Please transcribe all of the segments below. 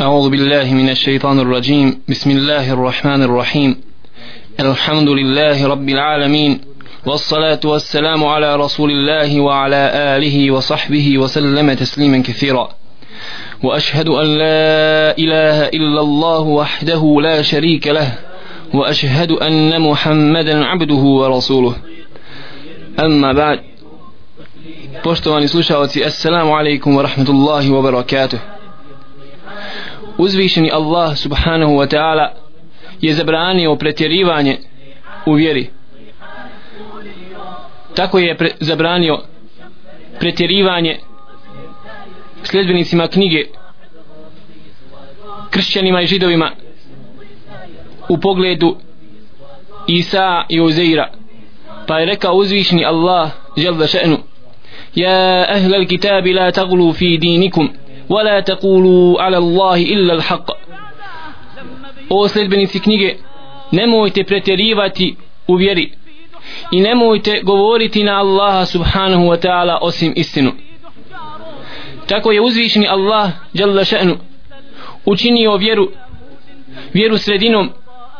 أعوذ بالله من الشيطان الرجيم. بسم الله الرحمن الرحيم. الحمد لله رب العالمين والصلاة والسلام على رسول الله وعلى آله وصحبه وسلم تسليما كثيرا. وأشهد أن لا إله إلا الله وحده لا شريك له وأشهد أن محمدا عبده ورسوله. أما بعد Poštovani slušalci, assalamu alaikum wa rahmatullahi wa barakatuh. uzvišeni Allah subhanahu wa ta'ala je zabranio pretjerivanje u vjeri. Tako je pre zabranio pretjerivanje sljedbenicima knjige kršćanima i židovima u pogledu Isa i Uzeira. Pa je rekao uzvišni Allah jel da še'nu ja ahlel kitabi la taglu fi dinikum. ولا تقولوا على الله إلا الحق O sljedbenici knjige, nemojte pretjerivati u vjeri i nemojte govoriti na Allaha subhanahu wa ta'ala osim istinu. Tako je uzvišeni Allah jalla še'nu učinio vjeru vjeru sredinom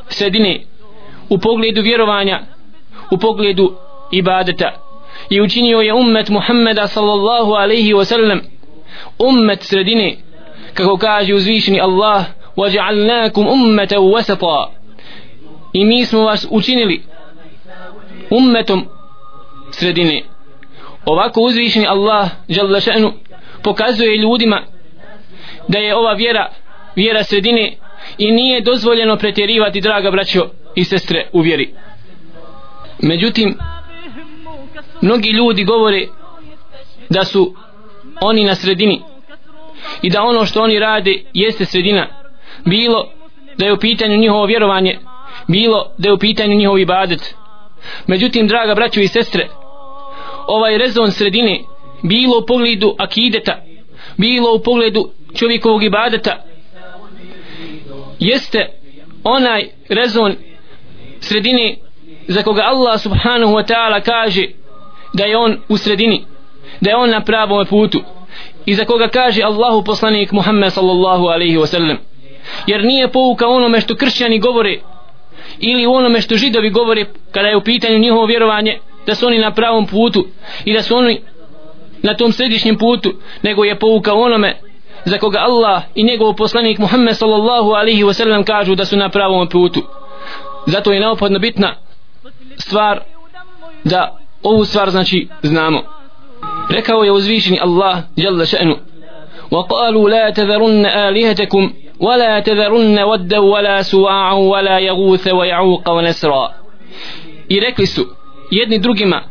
sredine u pogledu vjerovanja u pogledu ibadeta i učinio je ummet Muhammeda sallallahu alaihi wa sallam ummet sredine kako kaže uzvišeni Allah وَجَعَلْنَاكُمْ أُمَّةً وَسَطًا i mi smo vas učinili ummetom sredine ovako uzvišeni Allah jalla še'nu pokazuje ljudima da je ova vjera vjera sredine i nije dozvoljeno pretjerivati draga braćo i sestre u vjeri međutim mnogi ljudi govore da su oni na sredini. I da ono što oni rade jeste sredina. Bilo da je u pitanju njihovo vjerovanje bilo da je u pitanju njihov ibadet. Međutim draga braćo i sestre ovaj rezon sredine bilo u pogledu akideta bilo u pogledu čovjekovog ibadeta jeste onaj rezon sredine za koga Allah subhanahu wa ta'ala kaže da je on u sredini da je on na pravom putu i za koga kaže Allahu poslanik Muhammed sallallahu alaihi wasallam. Jer nije pouka onome što kršćani govore ili onome što židovi govore kada je u pitanju njihovo vjerovanje da su oni na pravom putu i da su oni na tom središnjem putu nego je pouka onome za koga Allah i njegov poslanik Muhammed sallallahu alaihi wasallam kažu da su na pravom putu. Zato je neophodno bitna stvar da ovu stvar znači znamo rekao je uzvišeni Allah jalla še'nu وقالوا لا تذرن آلهتكم ولا تذرن ودا ولا سواعا ولا يغوث ويعوق ونسرا i rekli su jedni drugima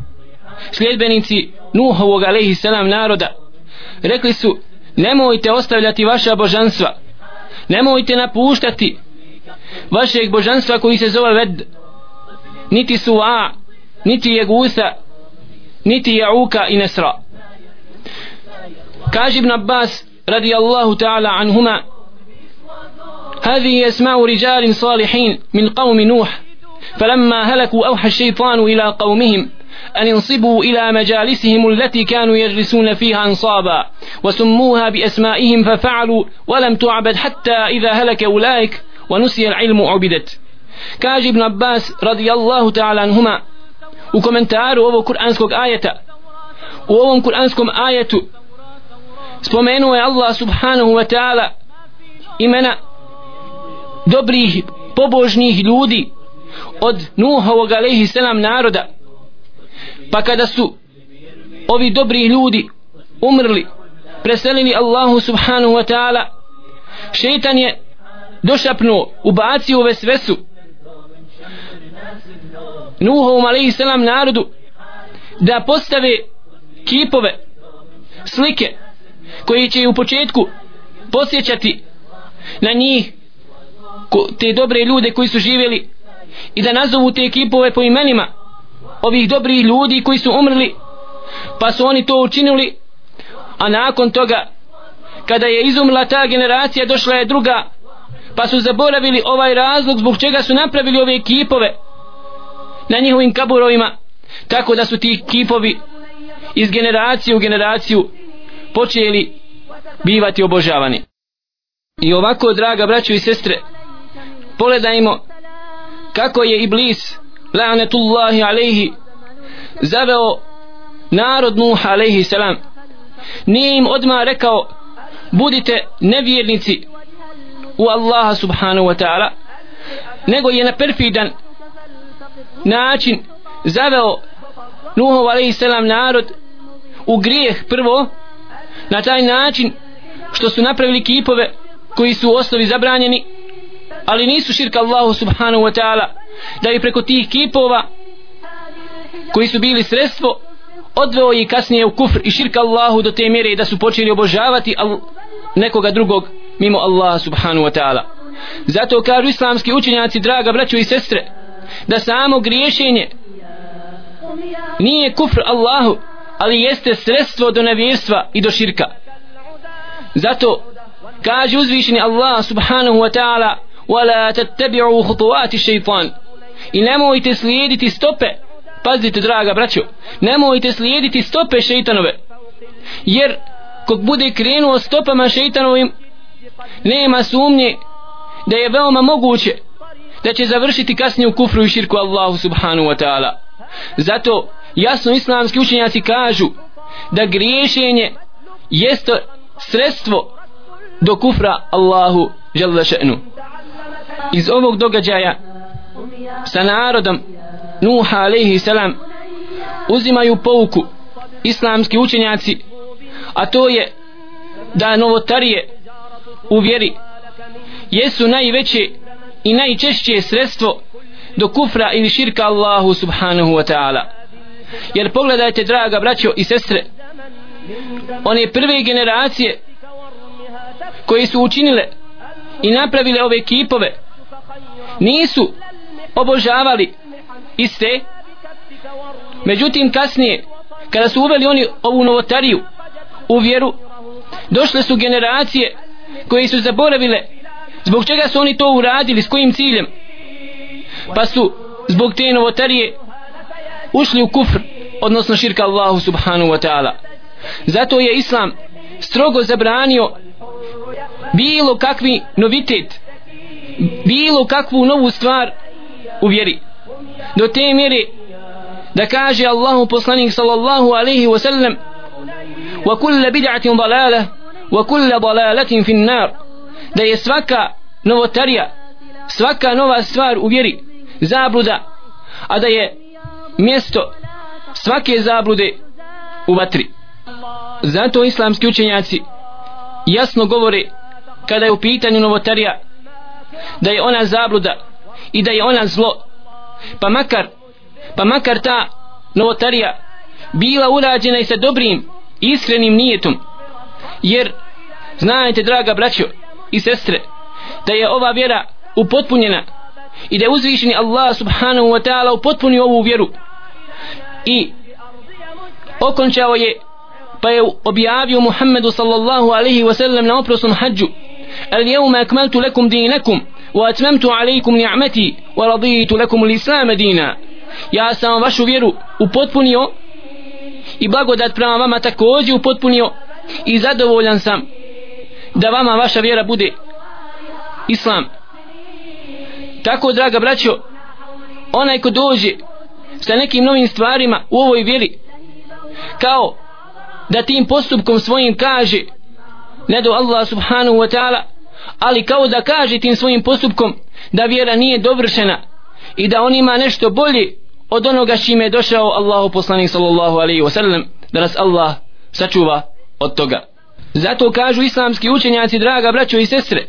sljedbenici Nuhovog alaihi salam naroda rekli su nemojte ostavljati vaša božanstva nemojte napuštati vašeg božanstva koji se zove ved niti su'a niti je gusa niti je uka i nesra kaže ibn Abbas radijallahu ta'ala anhuma هذه أسماء رجال صالحين من قوم نوح. فلما هلكوا أوحى الشيطان إلى قومهم أن ينصبوا إلى مجالسهم التي كانوا يجلسون فيها أنصابا وسموها بأسمائهم ففعلوا ولم تعبد حتى إذا هلك أولئك ونسي العلم عبدت. كاج ابن عباس رضي الله تعالى عنهما. komentaru ovog kuranskog ajeta u ovom kuranskom ajetu spomenuo je Allah subhanahu wa ta'ala imena dobrih pobožnih ljudi od Nuhovog alaihi selam naroda. Pa kada su ovi dobri ljudi umrli preselili Allahu subhanahu wa ta'ala šeitan je došapnuo ubacio u vesvesu Nuhovom alaihi selam narodu da postave kipove slike koji će u početku posjećati na njih te dobre ljude koji su živjeli i da nazovu te ekipove po imenima ovih dobrih ljudi koji su umrli pa su oni to učinili a nakon toga kada je izumrla ta generacija došla je druga pa su zaboravili ovaj razlog zbog čega su napravili ove ekipove na njihovim kaburovima tako da su ti kipovi iz generacije u generaciju počeli bivati obožavani I ovako, draga braćo i sestre, pogledajmo kako je Iblis, la'anetullahi alaihi, zaveo narod Nuh alaihi salam. Nije im odmah rekao, budite nevjernici u Allaha subhanahu wa ta'ala, nego je na perfidan način zaveo Nuhov alaihi salam narod u grijeh prvo na taj način što su napravili kipove koji su u osnovi zabranjeni ali nisu širka Allahu subhanahu wa ta'ala da je preko tih kipova koji su bili sredstvo odveo je kasnije u kufr i širka Allahu do te mjere da su počeli obožavati nekoga drugog mimo Allaha subhanahu wa ta'ala. Zato kažu islamski učenjaci draga braćo i sestre da samo griješenje nije kufr Allahu ali jeste sredstvo do nevjerstva i do širka. Zato kaže uzvišeni Allah subhanahu wa ta'ala wala tattabi'u khutuwati shaytan. I nemojte slijediti stope pazite draga braćo nemojte slijediti stope šejtanove jer kog bude krenuo stopama šeitanovim nema sumnje da je veoma moguće da će završiti kasnije u kufru i širku Allahu subhanahu wa ta'ala. Zato jasno islamski učenjaci kažu da griješenje jeste sredstvo do kufra Allahu žele še'nu. Iz ovog događaja sa narodom Nuha alaihi salam uzimaju pouku islamski učenjaci a to je da novotarije u vjeri jesu najveće i najčešće sredstvo do kufra ili širka Allahu subhanahu wa ta'ala jer pogledajte draga braćo i sestre one prve generacije koji su učinile i napravile ove kipove nisu obožavali iste. Međutim kasnije kada su uveli oni ovu novotariju u vjeru došle su generacije koji su zaboravile zbog čega su oni to uradili s kojim ciljem. Pa su zbog te novotarije ušli u kufr odnosno širka Allahu subhanahu wa ta'ala. Zato je islam strogo zabranio bilo kakvi novitet bilo kakvu novu stvar u vjeri. Do te mjere da kaže Allahu poslanik sallallahu alaihi wa sallam wa kulla bid'atin dalala wa kulla dalalatin fin nar. Da je svaka novotarija svaka nova stvar u vjeri zabluda a da je mjesto svake zablude u vatri. Zato islamski učenjaci jasno govore kada je u pitanju novotarija da je ona zabluda i da je ona zlo. Pa makar pa makar ta novotarija bila urađena i sa dobrim iskrenim nijetom. Jer znajte draga braćo i sestre da je ova vjera upotpunjena i da je uzvišeni Allah subhanahu wa ta'ala upotpunio ovu vjeru i okončao je pa je objavio Muhammedu sallallahu alaihi wa sallam na oprosnom hađu اليوم أكملت لكم دينكم وأتممت عليكم نعمتي ورضيت لكم الإسلام دينا ja sam vašu vjeru upotpunio i blagodat prema vama također upotpunio i zadovoljan sam da vama vaša vjera bude islam tako draga braćo onaj ko dođe sa nekim novim stvarima u ovoj vjeri. Kao da tim postupkom svojim kaže ne do Allah subhanahu wa ta'ala ali kao da kaže tim svojim postupkom da vjera nije dovršena i da on ima nešto bolje od onoga čime je došao Allahu poslanik sallallahu alaihi wa sallam da nas Allah sačuva od toga. Zato kažu islamski učenjaci draga braćo i sestre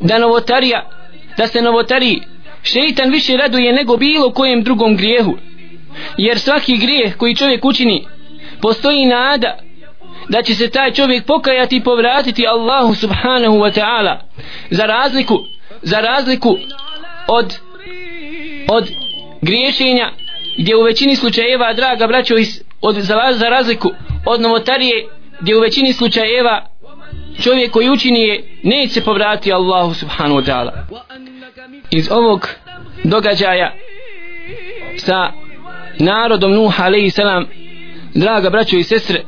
da novotarija da se novotari šeitan više raduje nego bilo kojem drugom grijehu. Jer svaki grijeh koji čovjek učini postoji nada da će se taj čovjek pokajati i povratiti Allahu subhanahu wa ta'ala. Za razliku za razliku od od griješenja gdje u većini slučajeva draga braćo od, za, za razliku od novotarije gdje u većini slučajeva čovjek koji učini je neće povratiti Allahu subhanahu wa ta'ala iz ovog događaja sa narodom Nuh alaihi salam. Draga braćo i sestre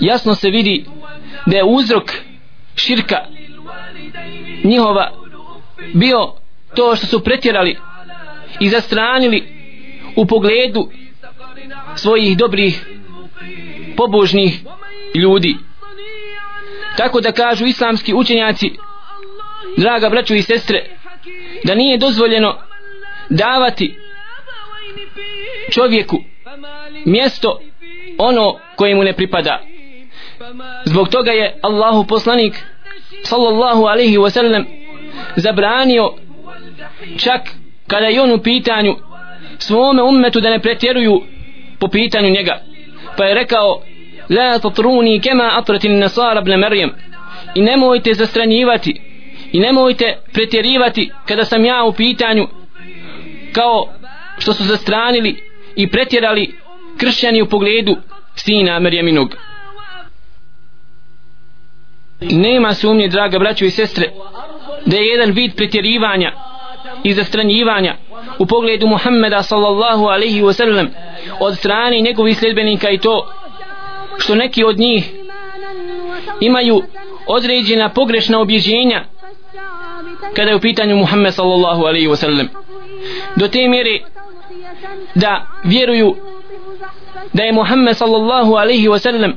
jasno se vidi da je uzrok širka njihova bio to što su pretjerali i zastranili u pogledu svojih dobrih pobožnih ljudi. Tako da kažu islamski učenjaci draga braćo i sestre da nije dozvoljeno davati čovjeku mjesto ono koje mu ne pripada. Zbog toga je Allahu poslanik sallallahu alaihi wasallam zabranio čak kada je on u pitanju svome ummetu da ne pretjeruju po pitanju njega. Pa je rekao la tatruni kema atratin nasara ibn Maryam. I nemojte zastranjivati i nemojte pretjerivati kada sam ja u pitanju kao što su zastranili i pretjerali kršćani u pogledu sina Merjeminog nema sumnje draga braćo i sestre da je jedan vid pretjerivanja i zastranjivanja u pogledu Muhammeda sallallahu alaihi wa sallam od strane njegovih sljedbenika i to što neki od njih imaju određena pogrešna objeđenja kada je u pitanju Muhammed sallallahu alaihi wa sallam. Do te mjere da vjeruju da je Muhammed sallallahu alaihi wa sallam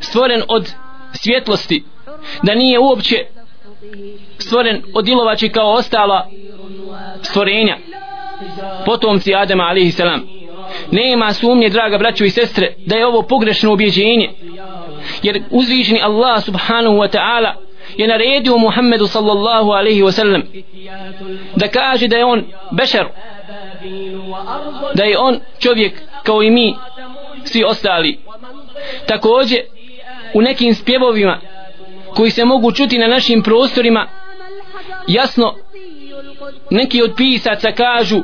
stvoren od svjetlosti da nije uopće stvoren od ilovači kao ostala stvorenja potomci Adama alaihi salam. Nema sumnje draga braćo i sestre da je ovo pogrešno objeđenje jer uzvišeni Allah subhanahu wa ta'ala je naredio Muhammedu sallallahu alaihi wa sallam da kaže da je on bešer da je on čovjek kao i mi svi ostali. Također u nekim spjevovima koji se mogu čuti na našim prostorima jasno neki od pisaca kažu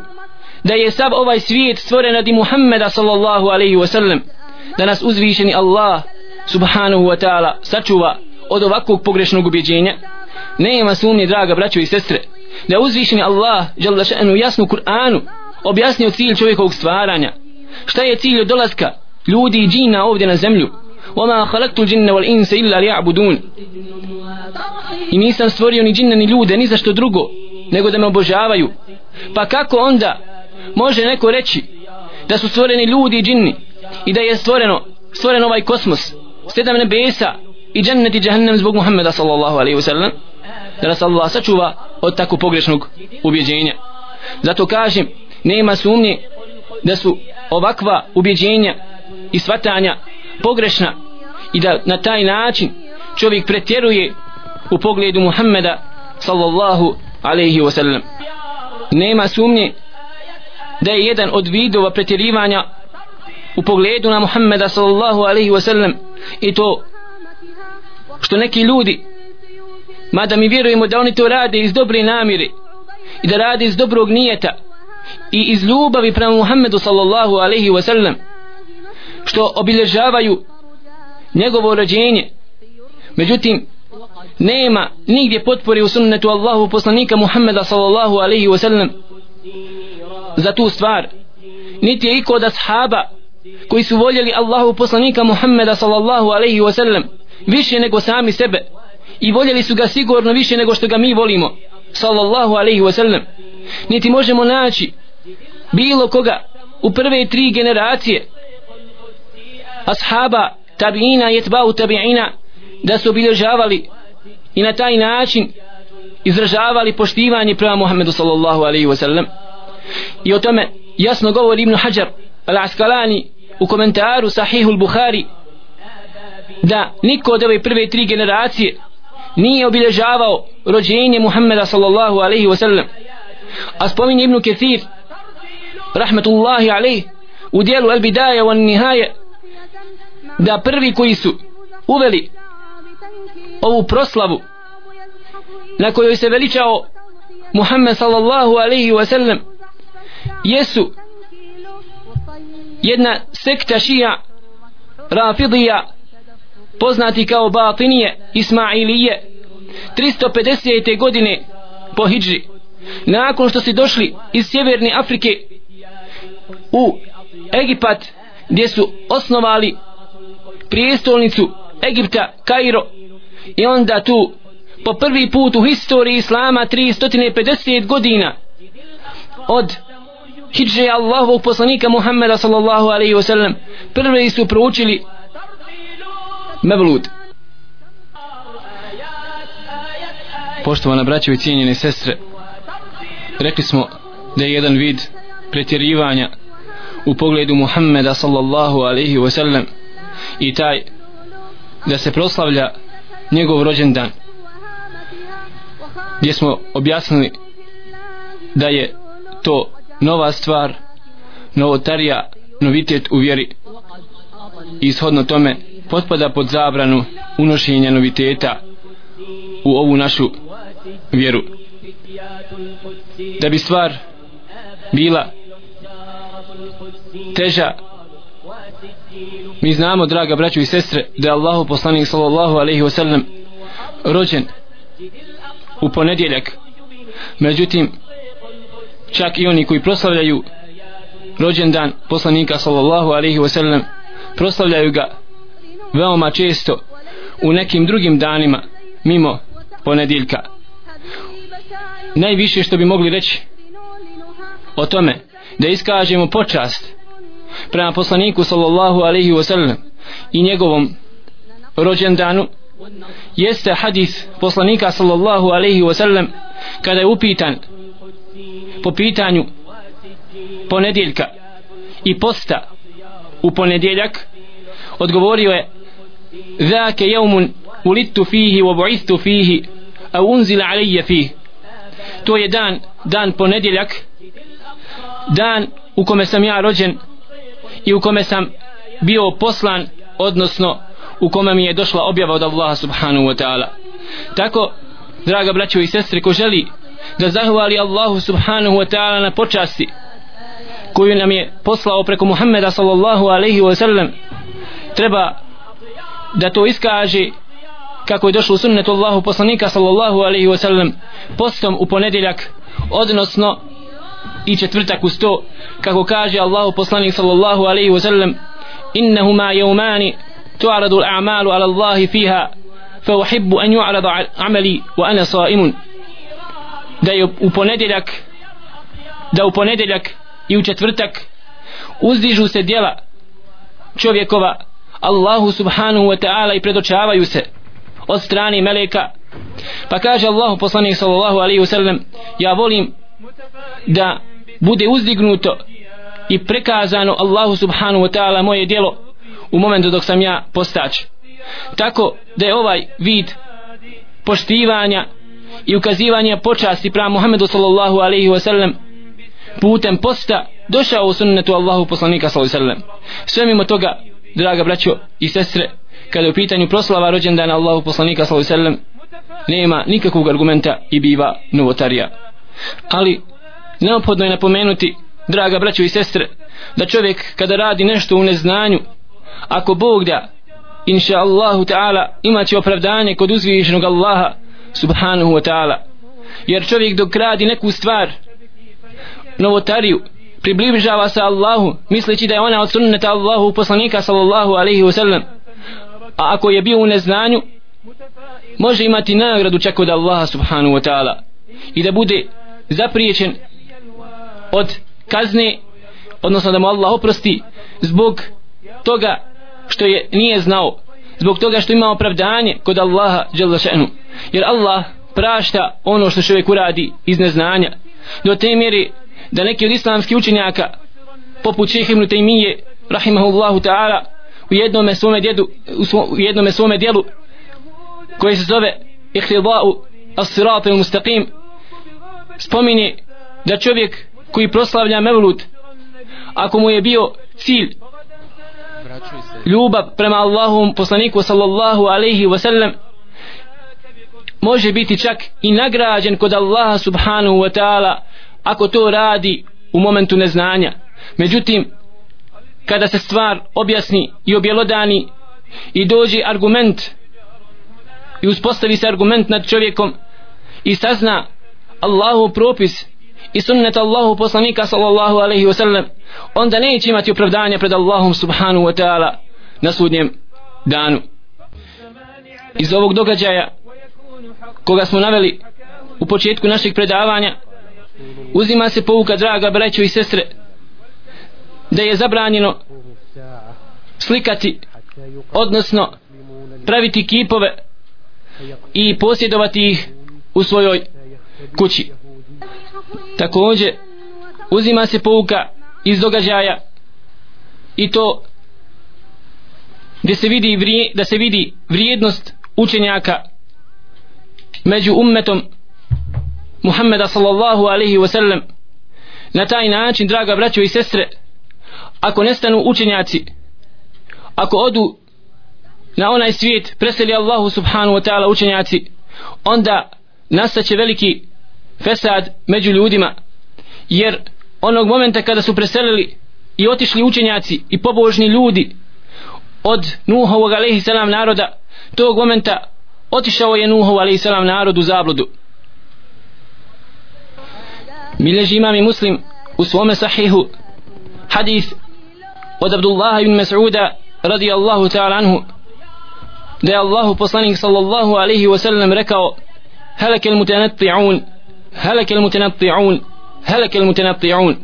da je sav ovaj svijet stvoren radi Muhammeda sallallahu alaihi wa sallam da nas uzvišeni Allah subhanahu wa ta'ala sačuva od ovakvog pogrešnog ubjeđenja nema sumnje draga braćo i sestre da uzvišeni Allah žele še'nu jasnu Kur'anu objasnio cilj čovjekovog stvaranja šta je cilj od dolaska ljudi i džina ovdje na zemlju وما خلقت الجن والإنس إلا ليعبدون i nisam stvorio ni džinne ni ljude ni za što drugo nego da me obožavaju pa kako onda može neko reći da su stvoreni ljudi i džinni i da je stvoreno stvoren ovaj kosmos sedam nebesa i džennet i džahnem zbog Muhammeda sallallahu alaihi wasallam da nas Allah sačuva od tako pogrešnog ubjeđenja. Zato kažem nema sumnje da su ovakva ubjeđenja i svatanja pogrešna i da na taj način čovjek pretjeruje u pogledu Muhammeda sallallahu alaihi wasallam. Nema sumnje da je jedan od vidova pretjerivanja u pogledu na Muhammeda sallallahu alaihi wasallam i to što neki ljudi mada mi vjerujemo da oni to rade iz dobre namire i da rade iz dobrog nijeta i iz ljubavi prema Muhammedu sallallahu alaihi wasallam što obilježavaju njegovo rođenje. Međutim nema nigdje potpori u sunnetu Allahu poslanika Muhammeda sallallahu alaihi wasallam za tu stvar. Niti je iko od ashaba koji su voljeli Allahu poslanika Muhammeda sallallahu alaihi wasallam više nego sami sebe. I voljeli su ga sigurno više nego što ga mi volimo. Sallallahu alaihi wasallam niti možemo naći bilo koga u prve tri generacije ashaba tabiina jetbau tabiina da su obilježavali i na taj način izražavali poštivanje prema Muhammedu sallallahu alaihi wasallam i o tome jasno govori Ibn Hajar al-Askalani u komentaru Sahihul al-Bukhari da niko od ove prve tri generacije nije obilježavao rođenje Muhammeda sallallahu alaihi wasallam. A spominje Ibn Ketir rahmetullahi alaihi u dijelu al-Bidaja wa nihaje da prvi koji su uveli ovu proslavu na kojoj se veličao Muhammed sallallahu alaihi wasallam jesu jedna sekta šija Rafidija poznati kao Batinije Ismailije 350. godine po Hidži nakon što su došli iz Sjeverne Afrike u Egipat gdje su osnovali prijestolnicu Egipta Kairo i onda tu po prvi put u historiji Islama 350 godina od hidže Allahovog poslanika Muhammeda sallallahu alaihi wasallam prvi su proučili Mevlud poštovana braćo i cijenjene sestre rekli smo da je jedan vid pretjerivanja u pogledu Muhammeda sallallahu alaihi wasallam i taj da se proslavlja njegov rođendan gdje smo objasnili da je to nova stvar novotarija novitet u vjeri. I ishodno tome potpada pod zabranu unošenja noviteta u ovu našu vjeru. Da bi stvar bila teža mi znamo draga braćo i sestre da je Allahu poslanik sallallahu alaihi wasallam rođen u ponedjeljak. Međutim čak i oni koji proslavljaju rođendan poslanika sallallahu alaihi wasallam proslavljaju ga veoma često u nekim drugim danima mimo ponedjeljka. Najviše što bi mogli reći o tome da iskažemo počast prema poslaniku sallallahu alaihi wasallam i njegovom rođendanu jeste hadis poslanika sallallahu alaihi wasallam kada je upitan po pitanju ponedjeljka i posta u ponedjeljak odgovorio je ذاك يوم ولدت فيه وبعثت فيه أو أنزل علي فيه to je dan dan ponedjeljak dan u kome sam ja rođen i u kome sam bio poslan odnosno u kome mi je došla objava od Allaha subhanahu wa ta'ala tako draga braćo i sestre ko želi da zahvali Allahu subhanahu wa ta'ala na počasti koju nam je poslao preko Muhammeda sallallahu alaihi wa sallam treba da to iskaže kako je došlo u sunnetu Allahu poslanika sallallahu alaihi wa sallam postom u ponedjeljak odnosno i četvrtak u sto kako kaže Allahu poslanik sallallahu alaihi wa sallam innahuma jevmani tu'aradu l'a'malu ala Allahi fiha fa uhibbu an yu'rada amali wa ana sa'imun. Da je u ponedjeljak da u ponedjeljak i u četvrtak uzdižu se djela čovjekova Allahu subhanahu wa ta'ala i predočavaju se od strane meleka. Pa kaže Allahu poslanik sallallahu alaihi wa sallam ja volim da bude uzdignuto i prekazano Allahu subhanahu wa ta'ala moje djelo u momentu dok sam ja postač. Tako da je ovaj vid poštivanja i ukazivanja počasti prema Muhammedu sallallahu alaihi wa sallam putem posta došao u sunnetu Allahu poslanika sallallahu alaihi wa sallam. Sve mimo toga draga braćo i sestre kada je u pitanju proslava rođendana Allahu poslanika sallallahu alejhi ve sellem, nema nikakvog argumenta i biva novotarija. Ali neophodno je napomenuti draga braćo i sestre da čovjek kada radi nešto u neznanju ako Bog da inša Allahu ta'ala imaće opravdanje kod uzvišenog Allaha subhanahu wa ta'ala. Jer čovjek dok radi neku stvar novotariju približava se Allahu misleći da je ona od sunneta Allahu poslanika sallallahu alaihi wasallam. A ako je bio u neznanju može imati nagradu čak od Allaha subhanahu wa ta'ala i da bude zapriječen od kazne odnosno da mu Allah oprosti zbog toga što je nije znao zbog toga što ima opravdanje kod Allaha dželle šanu jer Allah prašta ono što čovjek uradi iz neznanja. Do te mjeri da neki od islamskih učenjaka poput Šeha Ibn Taymije rahimahullahu ta'ala u jednom svome djedu u jednom svome djelu koji se zove Ihtidau as-sirat al-mustaqim spomini da čovjek koji proslavlja Mevlut ako mu je bio cilj ljubav prema Allahom poslaniku sallallahu alaihi wa sallam može biti čak i nagrađen kod Allaha subhanahu wa ta'ala ako to radi u momentu neznanja. Međutim kada se stvar objasni i objelodani i dođe argument i uspostavi se argument nad čovjekom i sazna Allahu propis i sunnet Allahu poslanika sallallahu alaihi wasallam onda neće imati opravdanja pred Allahom subhanu wa ta'ala na sudnjem danu. Iz ovog događaja koga smo naveli u početku našeg predavanja uzima se pouka draga braćo i sestre da je zabranjeno slikati odnosno praviti kipove i posjedovati ih u svojoj kući. Također uzima se pouka iz događaja i to gdje se vidi vrije, da se vidi vrijednost učenjaka među ummetom Muhammeda sallallahu alaihi wa sallam. Na taj način draga braćo i sestre ako nestanu učenjaci ako odu na onaj svijet preseli Allahu subhanahu wa ta'ala učenjaci onda nastaće veliki fesad među ljudima jer onog momenta kada su preselili i otišli učenjaci i pobožni ljudi od Nuhovog alaihi salam naroda tog momenta otišao je Nuhov alaihi salam narod u zabludu. Mileži imam i muslim u svome sahihu hadis od Abdullah ibn Mas'uda radijallahu ta'ala anhu da je Allahu poslanik sallallahu alaihi wa sallam rekao helake il mutanatti'un helake il mutanatti'un helake il mutanatti'un.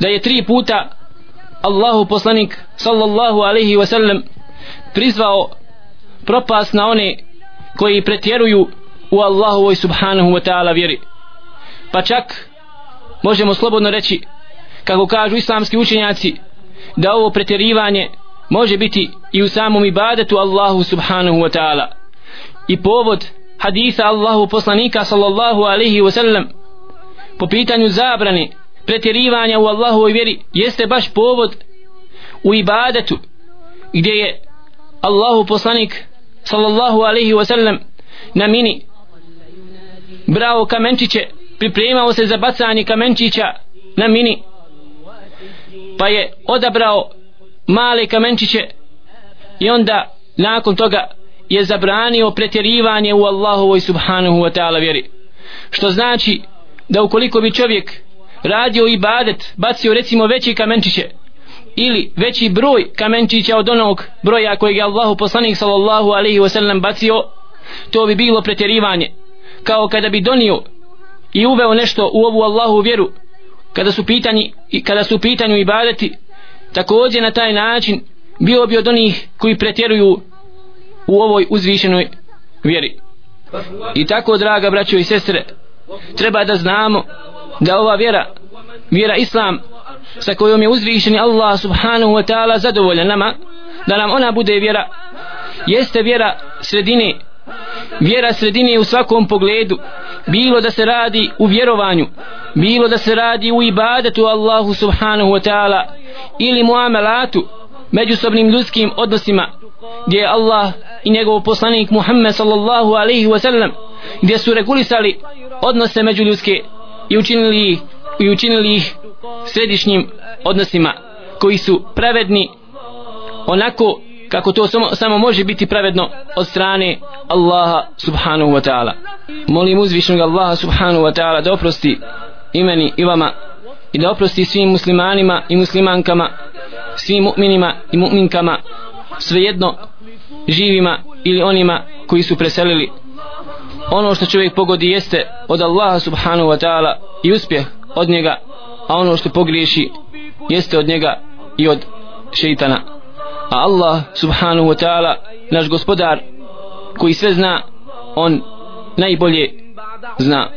Da je tri puta Allahu poslanik sallallahu alaihi wa sallam prizvao propast na one koji pretjeruju u Allahovoj subhanahu wa ta'ala vjeri pa čak možemo slobodno reći kako kažu islamski učenjaci da ovo pretjerivanje može biti i u samom ibadetu Allahu subhanahu wa ta'ala. I povod hadisa Allahu poslanika sallallahu alaihi wa sallam po pitanju zabrane pretjerivanja u Allahovoj vjeri jeste baš povod u ibadetu gdje je Allahu poslanik sallallahu alaihi wa sallam na mini brao kamenčiće pripremao se za bacanje kamenčića na mini pa je odabrao male kamenčiće i onda nakon toga je zabranio pretjerivanje u Allahovoj subhanahu wa ta'ala vjeri. Što znači da ukoliko bi čovjek radio ibadet bacio recimo veći kamenčiće ili veći broj kamenčića od onog broja kojeg je Allahu poslanik sallallahu alaihi wasallam bacio to bi bilo pretjerivanje. Kao kada bi donio i uveo nešto u ovu Allahu vjeru kada su pitani kada su pitanju ibadeti također na taj način bio bi od onih koji pretjeruju u ovoj uzvišenoj vjeri. I tako draga braćo i sestre treba da znamo da ova vjera vjera islam sa kojom je uzvišeni Allah subhanahu wa ta'ala zadovoljan nama da nam ona bude vjera jeste vjera sredine vjera sredine u svakom pogledu. Bilo da se radi u vjerovanju bilo da se radi u ibadetu Allahu subhanahu wa ta'ala ili muamelatu međusobnim ljudskim odnosima gdje je Allah i njegov poslanik Muhammed sallallahu alaihi wa sallam gdje su regulisali odnose među ljudske i učinili ih, i učinili ih središnjim odnosima koji su pravedni onako kako to samo, samo može biti pravedno od strane Allaha subhanahu wa ta'ala. Molim uzvišnog Allaha subhanahu wa ta'ala da oprosti imeni i vama i da oprosti svim muslimanima i muslimankama svim mu'minima i mu'minkama svejedno živima ili onima koji su preselili. Ono što čovjek pogodi jeste od Allaha subhanahu wa ta'ala i uspjeh od njega a ono što pogriješi jeste od njega i od šeitana a Allah subhanahu wa ta'ala naš gospodar koji sve zna on najbolje zna.